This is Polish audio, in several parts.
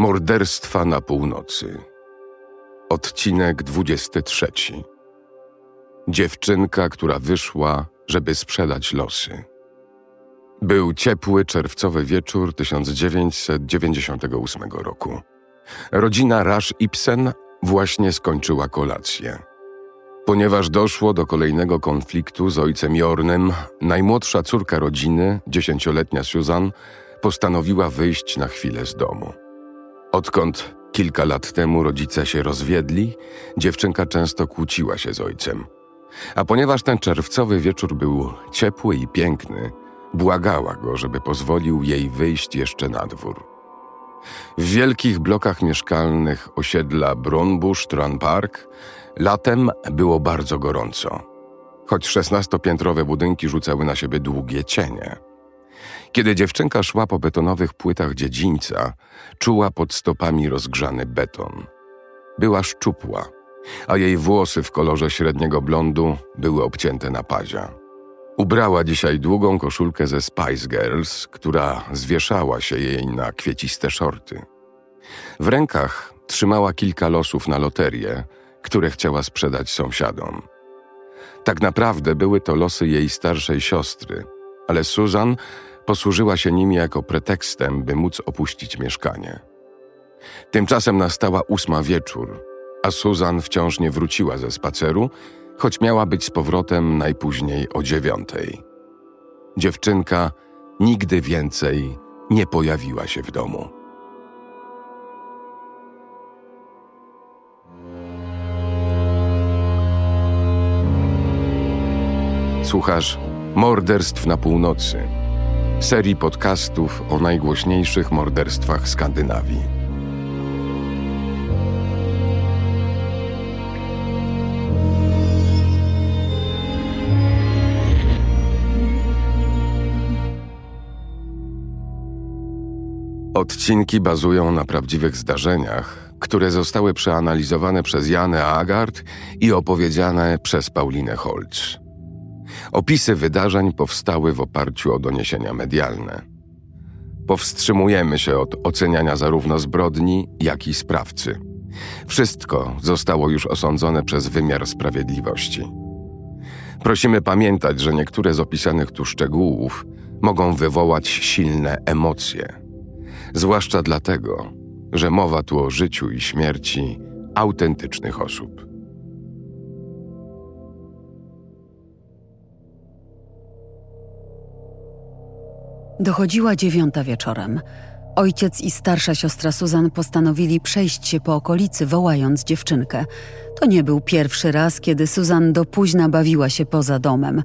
Morderstwa na północy. Odcinek 23. Dziewczynka, która wyszła, żeby sprzedać losy. Był ciepły czerwcowy wieczór 1998 roku. Rodzina Rash Ibsen właśnie skończyła kolację. Ponieważ doszło do kolejnego konfliktu z ojcem Jornem, najmłodsza córka rodziny, dziesięcioletnia Susan, postanowiła wyjść na chwilę z domu. Odkąd kilka lat temu rodzice się rozwiedli, dziewczynka często kłóciła się z ojcem. A ponieważ ten czerwcowy wieczór był ciepły i piękny, błagała go, żeby pozwolił jej wyjść jeszcze na dwór. W wielkich blokach mieszkalnych osiedla Brunbush Tran Park latem było bardzo gorąco, choć szesnastopiętrowe budynki rzucały na siebie długie cienie – kiedy dziewczynka szła po betonowych płytach dziedzińca, czuła pod stopami rozgrzany beton. Była szczupła, a jej włosy w kolorze średniego blondu były obcięte na pazia. Ubrała dzisiaj długą koszulkę ze Spice Girls, która zwieszała się jej na kwieciste szorty. W rękach trzymała kilka losów na loterię, które chciała sprzedać sąsiadom. Tak naprawdę były to losy jej starszej siostry, ale Susan posłużyła się nimi jako pretekstem, by móc opuścić mieszkanie. Tymczasem nastała ósma wieczór, a Susan wciąż nie wróciła ze spaceru, choć miała być z powrotem najpóźniej o dziewiątej. Dziewczynka nigdy więcej nie pojawiła się w domu. Słuchasz Morderstw na północy serii podcastów o najgłośniejszych morderstwach Skandynawii. Odcinki bazują na prawdziwych zdarzeniach, które zostały przeanalizowane przez Janę Agard i opowiedziane przez Paulinę Holz. Opisy wydarzeń powstały w oparciu o doniesienia medialne. Powstrzymujemy się od oceniania zarówno zbrodni, jak i sprawcy. Wszystko zostało już osądzone przez wymiar sprawiedliwości. Prosimy pamiętać, że niektóre z opisanych tu szczegółów mogą wywołać silne emocje, zwłaszcza dlatego, że mowa tu o życiu i śmierci autentycznych osób. Dochodziła dziewiąta wieczorem. Ojciec i starsza siostra Suzan postanowili przejść się po okolicy, wołając dziewczynkę. To nie był pierwszy raz, kiedy Suzan do późna bawiła się poza domem,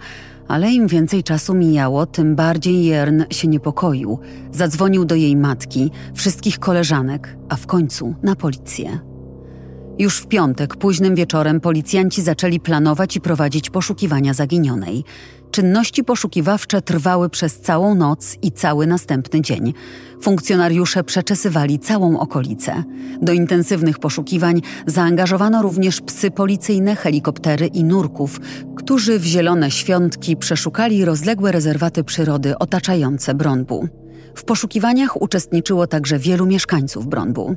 ale im więcej czasu mijało, tym bardziej Jern się niepokoił. Zadzwonił do jej matki, wszystkich koleżanek, a w końcu na policję. Już w piątek, późnym wieczorem, policjanci zaczęli planować i prowadzić poszukiwania zaginionej. Czynności poszukiwawcze trwały przez całą noc i cały następny dzień. Funkcjonariusze przeczesywali całą okolicę. Do intensywnych poszukiwań zaangażowano również psy policyjne, helikoptery i nurków, którzy w zielone świątki przeszukali rozległe rezerwaty przyrody otaczające Bronbu. W poszukiwaniach uczestniczyło także wielu mieszkańców Bronbu.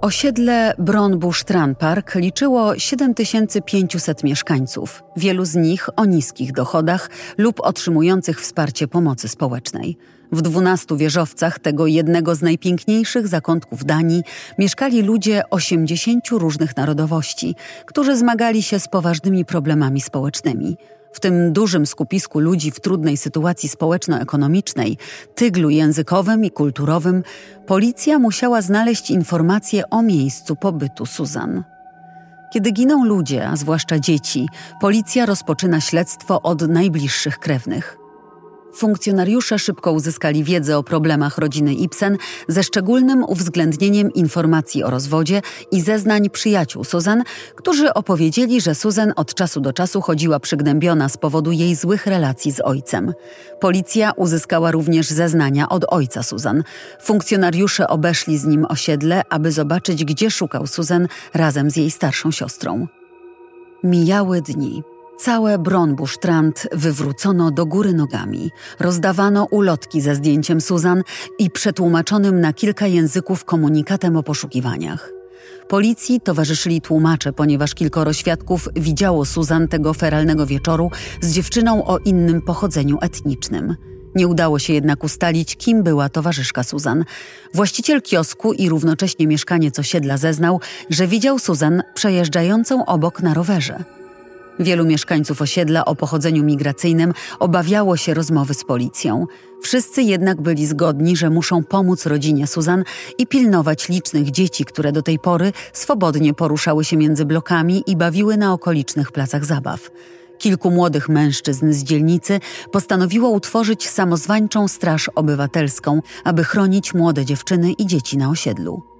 Osiedle Bronbush Tran Park liczyło 7500 mieszkańców, wielu z nich o niskich dochodach lub otrzymujących wsparcie pomocy społecznej. W dwunastu wieżowcach tego jednego z najpiękniejszych zakątków Danii mieszkali ludzie 80 różnych narodowości, którzy zmagali się z poważnymi problemami społecznymi – w tym dużym skupisku ludzi w trudnej sytuacji społeczno-ekonomicznej, tyglu językowym i kulturowym, policja musiała znaleźć informacje o miejscu pobytu Suzan. Kiedy giną ludzie, a zwłaszcza dzieci, policja rozpoczyna śledztwo od najbliższych krewnych. Funkcjonariusze szybko uzyskali wiedzę o problemach rodziny Ibsen ze szczególnym uwzględnieniem informacji o rozwodzie i zeznań przyjaciół Susan, którzy opowiedzieli, że Susan od czasu do czasu chodziła przygnębiona z powodu jej złych relacji z ojcem. Policja uzyskała również zeznania od ojca Susan. Funkcjonariusze obeszli z nim osiedle, aby zobaczyć, gdzie szukał Susan razem z jej starszą siostrą. Mijały dni. Całe Bronbusztrand wywrócono do góry nogami. Rozdawano ulotki ze zdjęciem Susan i przetłumaczonym na kilka języków komunikatem o poszukiwaniach. Policji towarzyszyli tłumacze, ponieważ kilkoro świadków widziało Susan tego feralnego wieczoru z dziewczyną o innym pochodzeniu etnicznym. Nie udało się jednak ustalić, kim była towarzyszka Susan. Właściciel kiosku i równocześnie mieszkaniec osiedla zeznał, że widział Susan przejeżdżającą obok na rowerze. Wielu mieszkańców osiedla o pochodzeniu migracyjnym obawiało się rozmowy z policją. Wszyscy jednak byli zgodni, że muszą pomóc rodzinie Suzan i pilnować licznych dzieci, które do tej pory swobodnie poruszały się między blokami i bawiły na okolicznych placach zabaw. Kilku młodych mężczyzn z dzielnicy postanowiło utworzyć samozwańczą straż obywatelską, aby chronić młode dziewczyny i dzieci na osiedlu.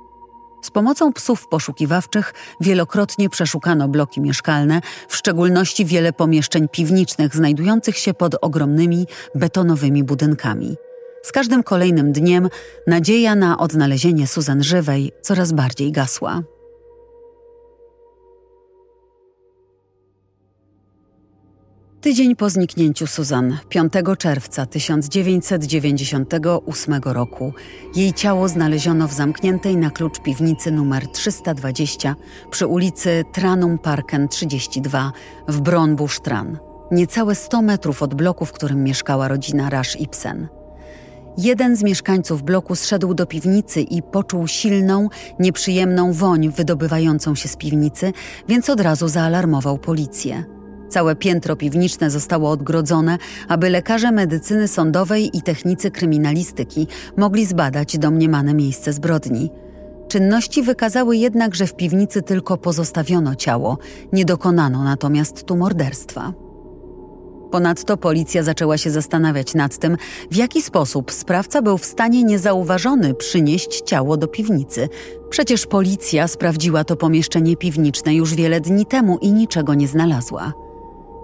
Z pomocą psów poszukiwawczych wielokrotnie przeszukano bloki mieszkalne, w szczególności wiele pomieszczeń piwniczych znajdujących się pod ogromnymi betonowymi budynkami. Z każdym kolejnym dniem nadzieja na odnalezienie Suzan żywej coraz bardziej gasła. Tydzień po zniknięciu Suzan, 5 czerwca 1998 roku, jej ciało znaleziono w zamkniętej na klucz piwnicy numer 320 przy ulicy Tranum Parken 32 w Bronbusztran, niecałe 100 metrów od bloku, w którym mieszkała rodzina Rash Ibsen. Jeden z mieszkańców bloku zszedł do piwnicy i poczuł silną, nieprzyjemną woń wydobywającą się z piwnicy, więc od razu zaalarmował policję. Całe piętro piwniczne zostało odgrodzone, aby lekarze medycyny sądowej i technicy kryminalistyki mogli zbadać domniemane miejsce zbrodni. Czynności wykazały jednak, że w piwnicy tylko pozostawiono ciało, nie dokonano natomiast tu morderstwa. Ponadto policja zaczęła się zastanawiać nad tym, w jaki sposób sprawca był w stanie niezauważony przynieść ciało do piwnicy. Przecież policja sprawdziła to pomieszczenie piwniczne już wiele dni temu i niczego nie znalazła.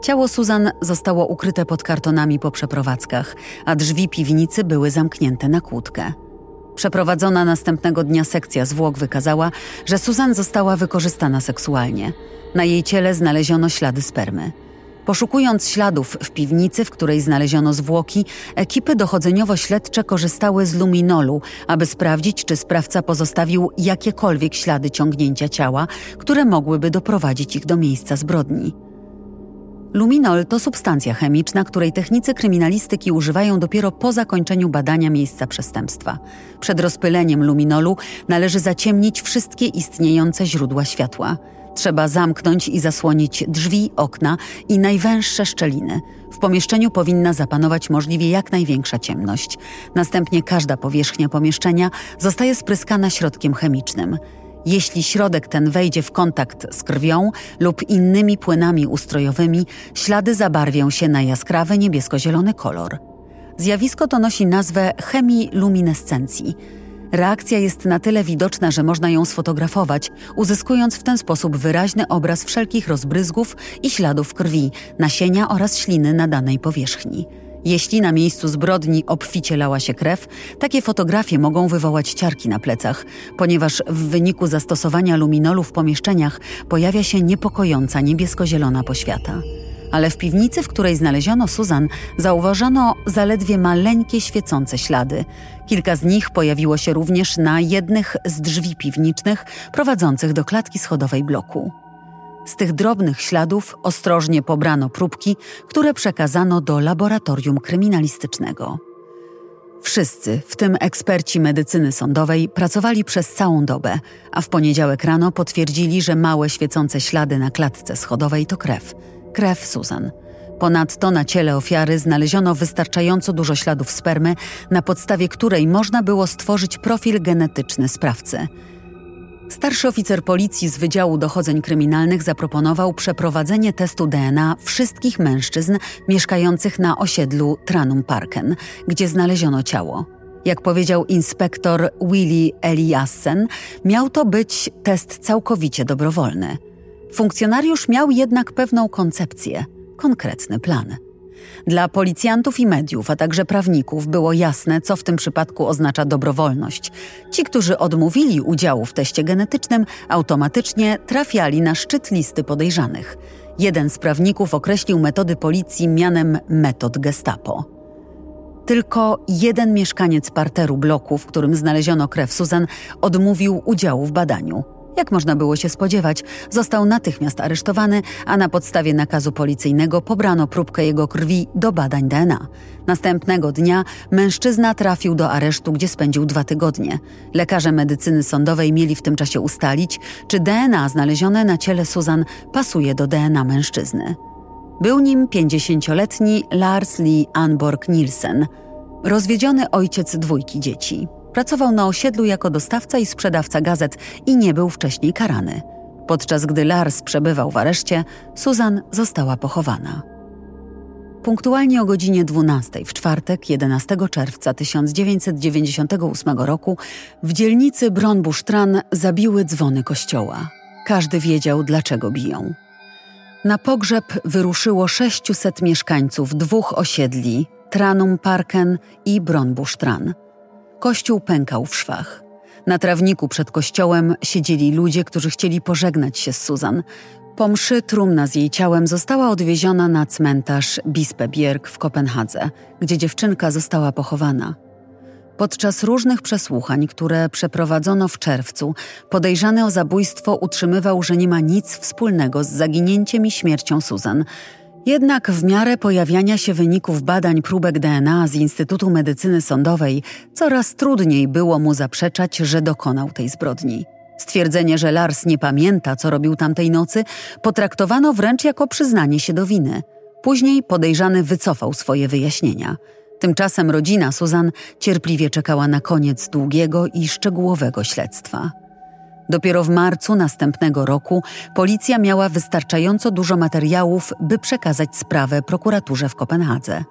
Ciało Susan zostało ukryte pod kartonami po przeprowadzkach, a drzwi piwnicy były zamknięte na kłódkę. Przeprowadzona następnego dnia sekcja zwłok wykazała, że Susan została wykorzystana seksualnie. Na jej ciele znaleziono ślady spermy. Poszukując śladów w piwnicy, w której znaleziono zwłoki, ekipy dochodzeniowo-śledcze korzystały z luminolu, aby sprawdzić, czy sprawca pozostawił jakiekolwiek ślady ciągnięcia ciała, które mogłyby doprowadzić ich do miejsca zbrodni. Luminol to substancja chemiczna, której technicy kryminalistyki używają dopiero po zakończeniu badania miejsca przestępstwa. Przed rozpyleniem luminolu należy zaciemnić wszystkie istniejące źródła światła. Trzeba zamknąć i zasłonić drzwi, okna i najwęższe szczeliny. W pomieszczeniu powinna zapanować możliwie jak największa ciemność. Następnie każda powierzchnia pomieszczenia zostaje spryskana środkiem chemicznym. Jeśli środek ten wejdzie w kontakt z krwią lub innymi płynami ustrojowymi, ślady zabarwią się na jaskrawy niebiesko-zielony kolor. Zjawisko to nosi nazwę chemiluminescencji. Reakcja jest na tyle widoczna, że można ją sfotografować, uzyskując w ten sposób wyraźny obraz wszelkich rozbryzgów i śladów krwi, nasienia oraz śliny na danej powierzchni. Jeśli na miejscu zbrodni obficie lała się krew, takie fotografie mogą wywołać ciarki na plecach, ponieważ w wyniku zastosowania luminolu w pomieszczeniach pojawia się niepokojąca niebiesko-zielona poświata. Ale w piwnicy, w której znaleziono Susan, zauważono zaledwie maleńkie świecące ślady. Kilka z nich pojawiło się również na jednych z drzwi piwniczych prowadzących do klatki schodowej bloku. Z tych drobnych śladów ostrożnie pobrano próbki, które przekazano do laboratorium kryminalistycznego. Wszyscy, w tym eksperci medycyny sądowej, pracowali przez całą dobę, a w poniedziałek rano potwierdzili, że małe świecące ślady na klatce schodowej to krew. Krew Susan. Ponadto na ciele ofiary znaleziono wystarczająco dużo śladów spermy, na podstawie której można było stworzyć profil genetyczny sprawcy – Starszy oficer policji z Wydziału Dochodzeń Kryminalnych zaproponował przeprowadzenie testu DNA wszystkich mężczyzn mieszkających na osiedlu Tranum Parken, gdzie znaleziono ciało. Jak powiedział inspektor Willy Eliassen, miał to być test całkowicie dobrowolny. Funkcjonariusz miał jednak pewną koncepcję, konkretny plan. Dla policjantów i mediów, a także prawników było jasne, co w tym przypadku oznacza dobrowolność. Ci, którzy odmówili udziału w teście genetycznym, automatycznie trafiali na szczyt listy podejrzanych. Jeden z prawników określił metody policji mianem metod Gestapo. Tylko jeden mieszkaniec parteru bloku, w którym znaleziono krew Susan, odmówił udziału w badaniu. Jak można było się spodziewać, został natychmiast aresztowany, a na podstawie nakazu policyjnego pobrano próbkę jego krwi do badań DNA. Następnego dnia mężczyzna trafił do aresztu, gdzie spędził dwa tygodnie. Lekarze medycyny sądowej mieli w tym czasie ustalić, czy DNA znalezione na ciele Susan pasuje do DNA mężczyzny. Był nim 50-letni Lars Lee Anborg Nielsen, rozwiedziony ojciec dwójki dzieci. Pracował na osiedlu jako dostawca i sprzedawca gazet i nie był wcześniej karany. Podczas gdy Lars przebywał w areszcie, Susan została pochowana. Punktualnie o godzinie 12 w czwartek 11 czerwca 1998 roku w dzielnicy Bronbusztran zabiły dzwony kościoła. Każdy wiedział, dlaczego biją. Na pogrzeb wyruszyło 600 mieszkańców dwóch osiedli Tranum Parken i Bronbusztran. Kościół pękał w szwach. Na trawniku przed kościołem siedzieli ludzie, którzy chcieli pożegnać się z Susan. Po mszy trumna z jej ciałem została odwieziona na cmentarz Bispebjerg w Kopenhadze, gdzie dziewczynka została pochowana. Podczas różnych przesłuchań, które przeprowadzono w czerwcu, podejrzany o zabójstwo utrzymywał, że nie ma nic wspólnego z zaginięciem i śmiercią Susan. Jednak w miarę pojawiania się wyników badań próbek DNA z Instytutu Medycyny Sądowej, coraz trudniej było mu zaprzeczać, że dokonał tej zbrodni. Stwierdzenie, że Lars nie pamięta, co robił tamtej nocy, potraktowano wręcz jako przyznanie się do winy. Później podejrzany wycofał swoje wyjaśnienia. Tymczasem rodzina Suzan cierpliwie czekała na koniec długiego i szczegółowego śledztwa. Dopiero w marcu następnego roku policja miała wystarczająco dużo materiałów, by przekazać sprawę prokuraturze w Kopenhadze.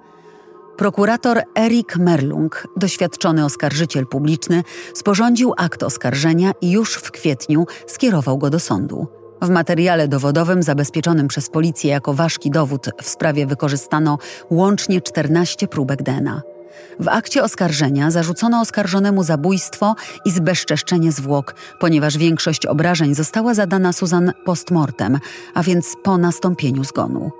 Prokurator Erik Merlung, doświadczony oskarżyciel publiczny, sporządził akt oskarżenia i już w kwietniu skierował go do sądu. W materiale dowodowym zabezpieczonym przez policję jako ważki dowód w sprawie wykorzystano łącznie 14 próbek DNA. W akcie oskarżenia zarzucono oskarżonemu zabójstwo i zbezczeszczenie zwłok, ponieważ większość obrażeń została zadana Susan postmortem, a więc po nastąpieniu zgonu.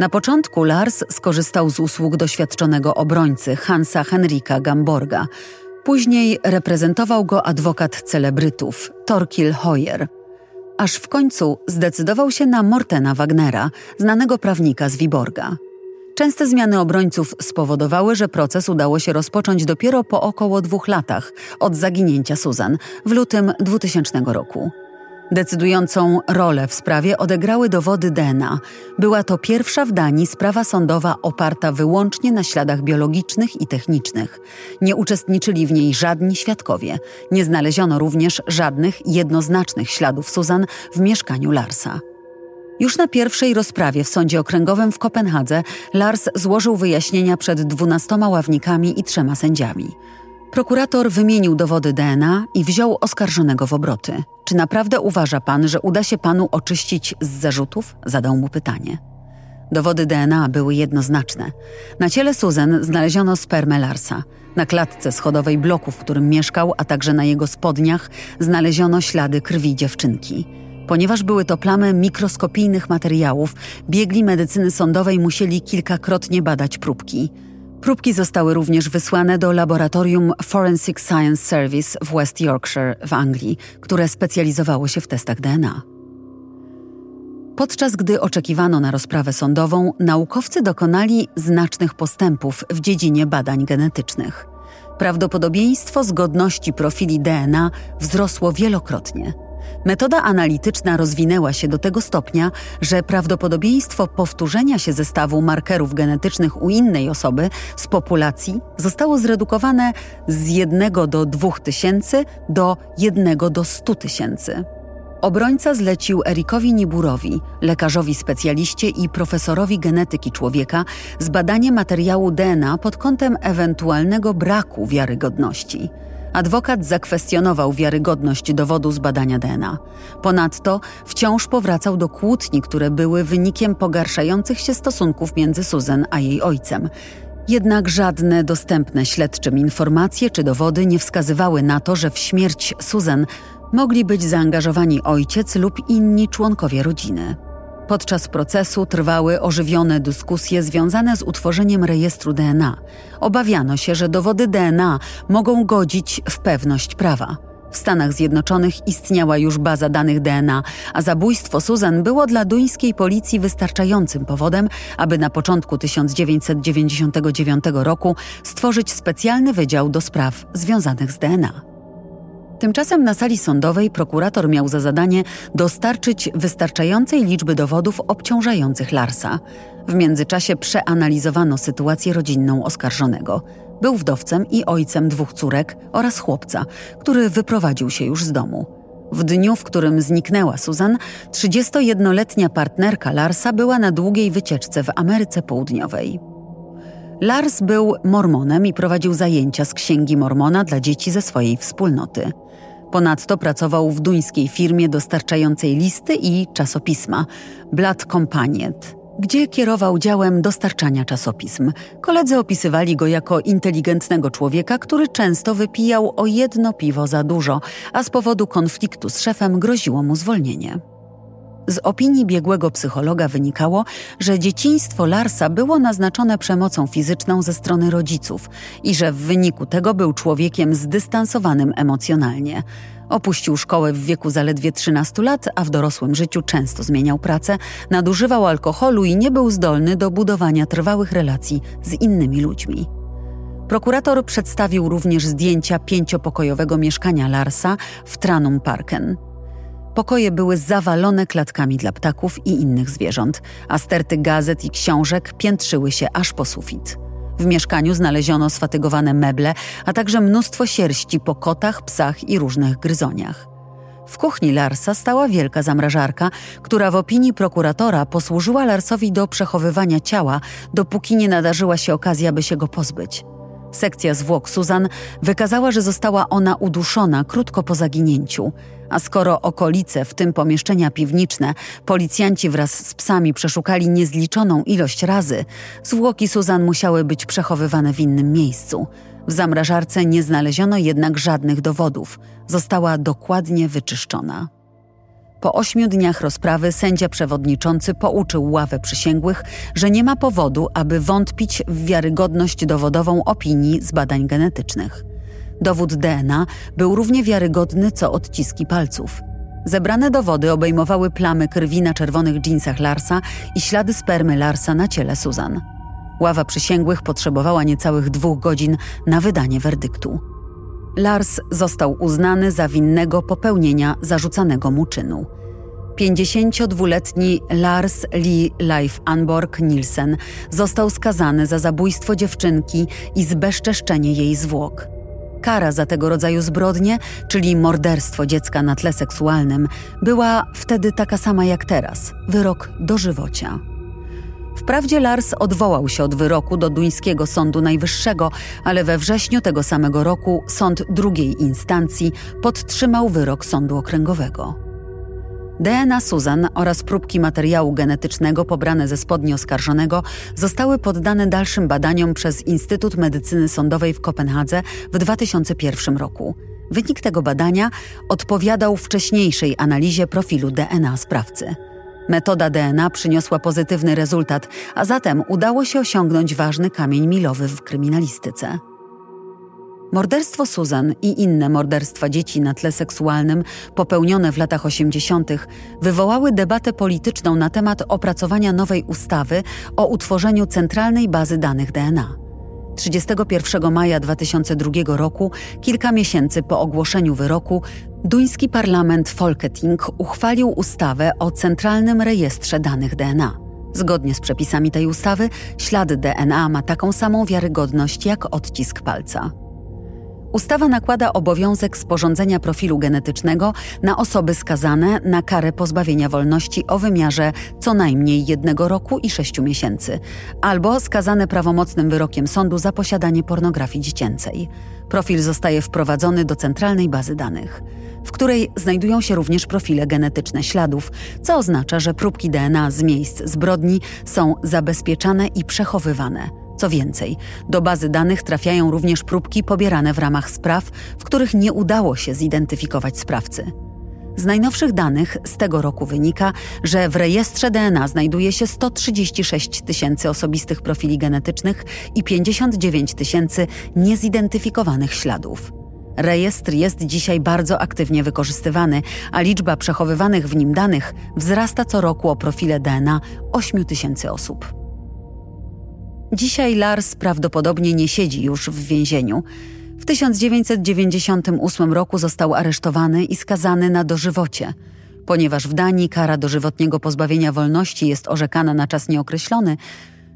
Na początku Lars skorzystał z usług doświadczonego obrońcy Hansa Henrika Gamborga. Później reprezentował go adwokat celebrytów Torkil Hoyer. Aż w końcu zdecydował się na Mortena Wagnera, znanego prawnika z Wiborga. Częste zmiany obrońców spowodowały, że proces udało się rozpocząć dopiero po około dwóch latach od zaginięcia Susan w lutym 2000 roku. Decydującą rolę w sprawie odegrały dowody DNA. Była to pierwsza w Danii sprawa sądowa oparta wyłącznie na śladach biologicznych i technicznych. Nie uczestniczyli w niej żadni świadkowie. Nie znaleziono również żadnych jednoznacznych śladów Susan w mieszkaniu Larsa. Już na pierwszej rozprawie w Sądzie Okręgowym w Kopenhadze Lars złożył wyjaśnienia przed dwunastoma ławnikami i trzema sędziami. Prokurator wymienił dowody DNA i wziął oskarżonego w obroty. Czy naprawdę uważa pan, że uda się panu oczyścić z zarzutów? Zadał mu pytanie. Dowody DNA były jednoznaczne. Na ciele Susan znaleziono spermę Larsa. Na klatce schodowej bloku, w którym mieszkał, a także na jego spodniach znaleziono ślady krwi dziewczynki. Ponieważ były to plamy mikroskopijnych materiałów, biegli medycyny sądowej musieli kilkakrotnie badać próbki. Próbki zostały również wysłane do laboratorium Forensic Science Service w West Yorkshire w Anglii, które specjalizowało się w testach DNA. Podczas gdy oczekiwano na rozprawę sądową, naukowcy dokonali znacznych postępów w dziedzinie badań genetycznych. Prawdopodobieństwo zgodności profili DNA wzrosło wielokrotnie. Metoda analityczna rozwinęła się do tego stopnia, że prawdopodobieństwo powtórzenia się zestawu markerów genetycznych u innej osoby z populacji zostało zredukowane z 1 do 2000 do 1 do 100 tysięcy. Obrońca zlecił Erikowi Niburowi, lekarzowi specjaliście i profesorowi genetyki człowieka, zbadanie materiału DNA pod kątem ewentualnego braku wiarygodności. Adwokat zakwestionował wiarygodność dowodu z badania DNA. Ponadto wciąż powracał do kłótni, które były wynikiem pogarszających się stosunków między Susan a jej ojcem. Jednak żadne dostępne śledczym informacje czy dowody nie wskazywały na to, że w śmierć Susan mogli być zaangażowani ojciec lub inni członkowie rodziny. Podczas procesu trwały ożywione dyskusje związane z utworzeniem rejestru DNA. Obawiano się, że dowody DNA mogą godzić w pewność prawa. W Stanach Zjednoczonych istniała już baza danych DNA, a zabójstwo Susan było dla duńskiej policji wystarczającym powodem, aby na początku 1999 roku stworzyć specjalny wydział do spraw związanych z DNA. Tymczasem na sali sądowej prokurator miał za zadanie dostarczyć wystarczającej liczby dowodów obciążających Larsa. W międzyczasie przeanalizowano sytuację rodzinną oskarżonego. Był wdowcem i ojcem dwóch córek oraz chłopca, który wyprowadził się już z domu. W dniu, w którym zniknęła Susan, 31-letnia partnerka Larsa była na długiej wycieczce w Ameryce Południowej. Lars był mormonem i prowadził zajęcia z księgi mormona dla dzieci ze swojej wspólnoty. Ponadto pracował w duńskiej firmie dostarczającej listy i czasopisma Blood Companiet, gdzie kierował działem dostarczania czasopism. Koledzy opisywali go jako inteligentnego człowieka, który często wypijał o jedno piwo za dużo, a z powodu konfliktu z szefem groziło mu zwolnienie. Z opinii biegłego psychologa wynikało, że dzieciństwo Larsa było naznaczone przemocą fizyczną ze strony rodziców i że w wyniku tego był człowiekiem zdystansowanym emocjonalnie. Opuścił szkołę w wieku zaledwie 13 lat, a w dorosłym życiu często zmieniał pracę, nadużywał alkoholu i nie był zdolny do budowania trwałych relacji z innymi ludźmi. Prokurator przedstawił również zdjęcia pięciopokojowego mieszkania Larsa w Tranum Parken. Pokoje były zawalone klatkami dla ptaków i innych zwierząt, a sterty gazet i książek piętrzyły się aż po sufit. W mieszkaniu znaleziono sfatygowane meble, a także mnóstwo sierści po kotach, psach i różnych gryzoniach. W kuchni Larsa stała wielka zamrażarka, która w opinii prokuratora posłużyła Larsowi do przechowywania ciała, dopóki nie nadarzyła się okazja, by się go pozbyć. Sekcja zwłok Susan wykazała, że została ona uduszona krótko po zaginięciu, a skoro okolice, w tym pomieszczenia piwniczne, policjanci wraz z psami przeszukali niezliczoną ilość razy, zwłoki Susan musiały być przechowywane w innym miejscu. W zamrażarce nie znaleziono jednak żadnych dowodów. Została dokładnie wyczyszczona. Po ośmiu dniach rozprawy sędzia przewodniczący pouczył ławę przysięgłych, że nie ma powodu, aby wątpić w wiarygodność dowodową opinii z badań genetycznych. Dowód DNA był równie wiarygodny co odciski palców. Zebrane dowody obejmowały plamy krwi na czerwonych dżinsach Larsa i ślady spermy Larsa na ciele Susan. Ława przysięgłych potrzebowała niecałych dwóch godzin na wydanie werdyktu. Lars został uznany za winnego popełnienia zarzucanego mu czynu. 52-letni Lars Lee Leif Anborg Nielsen został skazany za zabójstwo dziewczynki i zbezczeszczenie jej zwłok. Kara za tego rodzaju zbrodnie, czyli morderstwo dziecka na tle seksualnym, była wtedy taka sama jak teraz wyrok dożywocia. Wprawdzie Lars odwołał się od wyroku do duńskiego Sądu Najwyższego, ale we wrześniu tego samego roku sąd drugiej instancji podtrzymał wyrok Sądu Okręgowego. DNA Susan oraz próbki materiału genetycznego pobrane ze spodni oskarżonego zostały poddane dalszym badaniom przez Instytut Medycyny Sądowej w Kopenhadze w 2001 roku. Wynik tego badania odpowiadał wcześniejszej analizie profilu DNA sprawcy. Metoda DNA przyniosła pozytywny rezultat, a zatem udało się osiągnąć ważny kamień milowy w kryminalistyce. Morderstwo Susan i inne morderstwa dzieci na tle seksualnym popełnione w latach 80. wywołały debatę polityczną na temat opracowania nowej ustawy o utworzeniu centralnej bazy danych DNA. 31 maja 2002 roku, kilka miesięcy po ogłoszeniu wyroku, duński parlament Folketing uchwalił ustawę o Centralnym Rejestrze Danych DNA. Zgodnie z przepisami tej ustawy, ślad DNA ma taką samą wiarygodność jak odcisk palca. Ustawa nakłada obowiązek sporządzenia profilu genetycznego na osoby skazane na karę pozbawienia wolności o wymiarze co najmniej jednego roku i sześciu miesięcy, albo skazane prawomocnym wyrokiem sądu za posiadanie pornografii dziecięcej. Profil zostaje wprowadzony do centralnej bazy danych, w której znajdują się również profile genetyczne śladów, co oznacza, że próbki DNA z miejsc zbrodni są zabezpieczane i przechowywane – co więcej, do bazy danych trafiają również próbki pobierane w ramach spraw, w których nie udało się zidentyfikować sprawcy. Z najnowszych danych z tego roku wynika, że w rejestrze DNA znajduje się 136 tysięcy osobistych profili genetycznych i 59 tysięcy niezidentyfikowanych śladów. Rejestr jest dzisiaj bardzo aktywnie wykorzystywany, a liczba przechowywanych w nim danych wzrasta co roku o profile DNA 8 tysięcy osób. Dzisiaj Lars prawdopodobnie nie siedzi już w więzieniu. W 1998 roku został aresztowany i skazany na dożywocie. Ponieważ w Danii kara dożywotniego pozbawienia wolności jest orzekana na czas nieokreślony,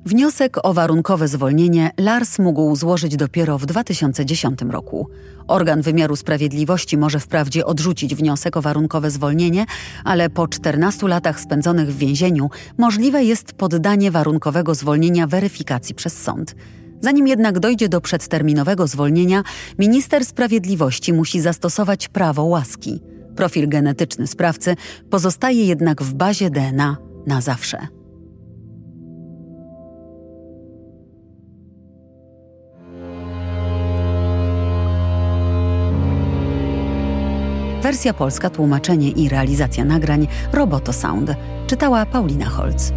Wniosek o warunkowe zwolnienie Lars mógł złożyć dopiero w 2010 roku. Organ wymiaru sprawiedliwości może wprawdzie odrzucić wniosek o warunkowe zwolnienie, ale po 14 latach spędzonych w więzieniu możliwe jest poddanie warunkowego zwolnienia weryfikacji przez sąd. Zanim jednak dojdzie do przedterminowego zwolnienia, minister sprawiedliwości musi zastosować prawo łaski. Profil genetyczny sprawcy pozostaje jednak w bazie DNA na zawsze. Wersja polska, tłumaczenie i realizacja nagrań Roboto Sound. Czytała Paulina Holz.